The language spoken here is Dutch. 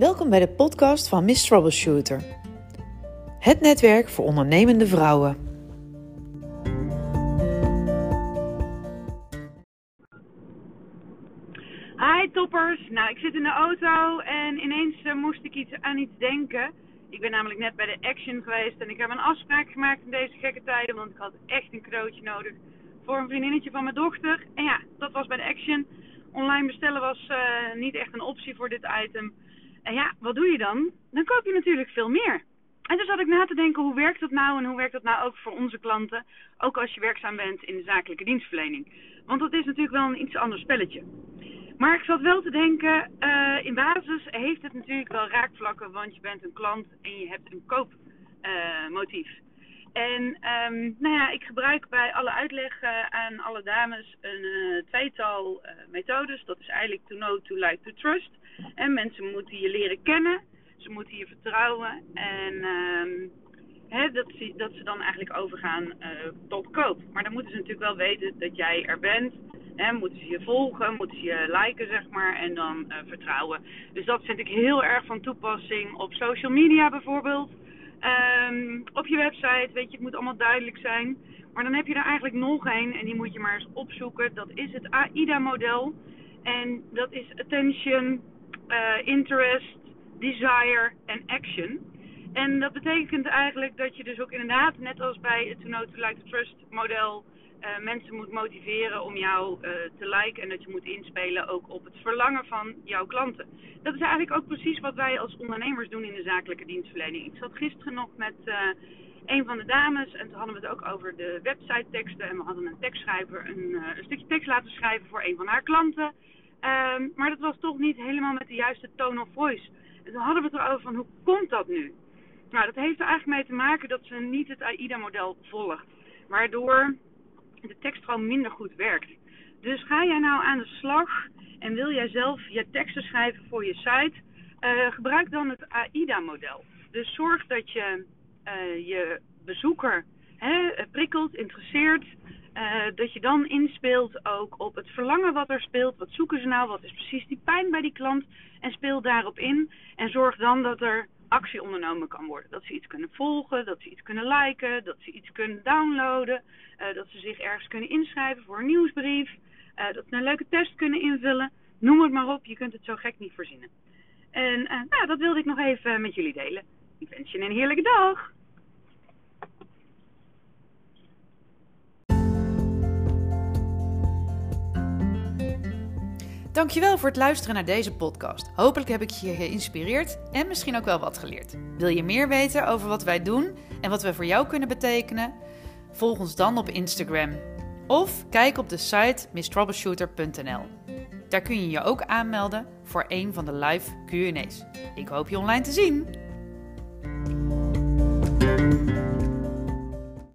Welkom bij de podcast van Miss Troubleshooter. Het netwerk voor ondernemende vrouwen. Hi toppers, nou ik zit in de auto en ineens eh, moest ik iets aan iets denken. Ik ben namelijk net bij de Action geweest en ik heb een afspraak gemaakt in deze gekke tijden, want ik had echt een cadeautje nodig voor een vriendinnetje van mijn dochter. En ja, dat was bij de Action. Online bestellen was eh, niet echt een optie voor dit item. En ja, wat doe je dan? Dan koop je natuurlijk veel meer. En dus zat ik na te denken, hoe werkt dat nou en hoe werkt dat nou ook voor onze klanten? Ook als je werkzaam bent in de zakelijke dienstverlening. Want dat is natuurlijk wel een iets ander spelletje. Maar ik zat wel te denken, uh, in basis heeft het natuurlijk wel raakvlakken, want je bent een klant en je hebt een koopmotief. En um, nou ja, ik gebruik bij alle uitleg uh, aan alle dames een uh, tweetal uh, methodes. Dat is eigenlijk to know, to like, to trust. En mensen moeten je leren kennen, ze moeten je vertrouwen en um, hè, dat, ze, dat ze dan eigenlijk overgaan tot koop. Maar dan moeten ze natuurlijk wel weten dat jij er bent. Hè, moeten ze je volgen, moeten ze je liken, zeg maar, en dan vertrouwen. Dus dat vind ik heel erg van toepassing op social media bijvoorbeeld. Um, op je website, weet je, het moet allemaal duidelijk zijn. Maar dan heb je er eigenlijk nog één en die moet je maar eens opzoeken. Dat is het AIDA-model. En dat is Attention, uh, Interest, Desire en Action. En dat betekent eigenlijk dat je dus ook inderdaad, net als bij het To Know To Like To Trust model, uh, mensen moet motiveren om jou uh, te liken en dat je moet inspelen ook op het verlangen van jouw klanten. Dat is eigenlijk ook precies wat wij als ondernemers doen in de zakelijke dienstverlening. Ik zat gisteren nog met uh, een van de dames en toen hadden we het ook over de website teksten en we hadden een tekstschrijver een, een stukje tekst laten schrijven voor een van haar klanten. Um, maar dat was toch niet helemaal met de juiste tone of voice. En toen hadden we het erover van hoe komt dat nu? Nou, dat heeft er eigenlijk mee te maken dat ze niet het AIDA-model volgt. Waardoor de tekst gewoon minder goed werkt. Dus ga jij nou aan de slag en wil jij zelf je teksten schrijven voor je site, uh, gebruik dan het AIDA-model. Dus zorg dat je uh, je bezoeker hè, prikkelt, interesseert. Uh, dat je dan inspeelt ook op het verlangen wat er speelt. Wat zoeken ze nou? Wat is precies die pijn bij die klant? En speel daarop in. En zorg dan dat er actie ondernomen kan worden. Dat ze iets kunnen volgen, dat ze iets kunnen liken, dat ze iets kunnen downloaden, uh, dat ze zich ergens kunnen inschrijven voor een nieuwsbrief, uh, dat ze een leuke test kunnen invullen. Noem het maar op, je kunt het zo gek niet verzinnen. En uh, nou, dat wilde ik nog even met jullie delen. Ik wens je een heerlijke dag. Dankjewel voor het luisteren naar deze podcast. Hopelijk heb ik je geïnspireerd en misschien ook wel wat geleerd. Wil je meer weten over wat wij doen en wat we voor jou kunnen betekenen? Volg ons dan op Instagram of kijk op de site misstroubleshooter.nl. Daar kun je je ook aanmelden voor een van de live Q&A's. Ik hoop je online te zien.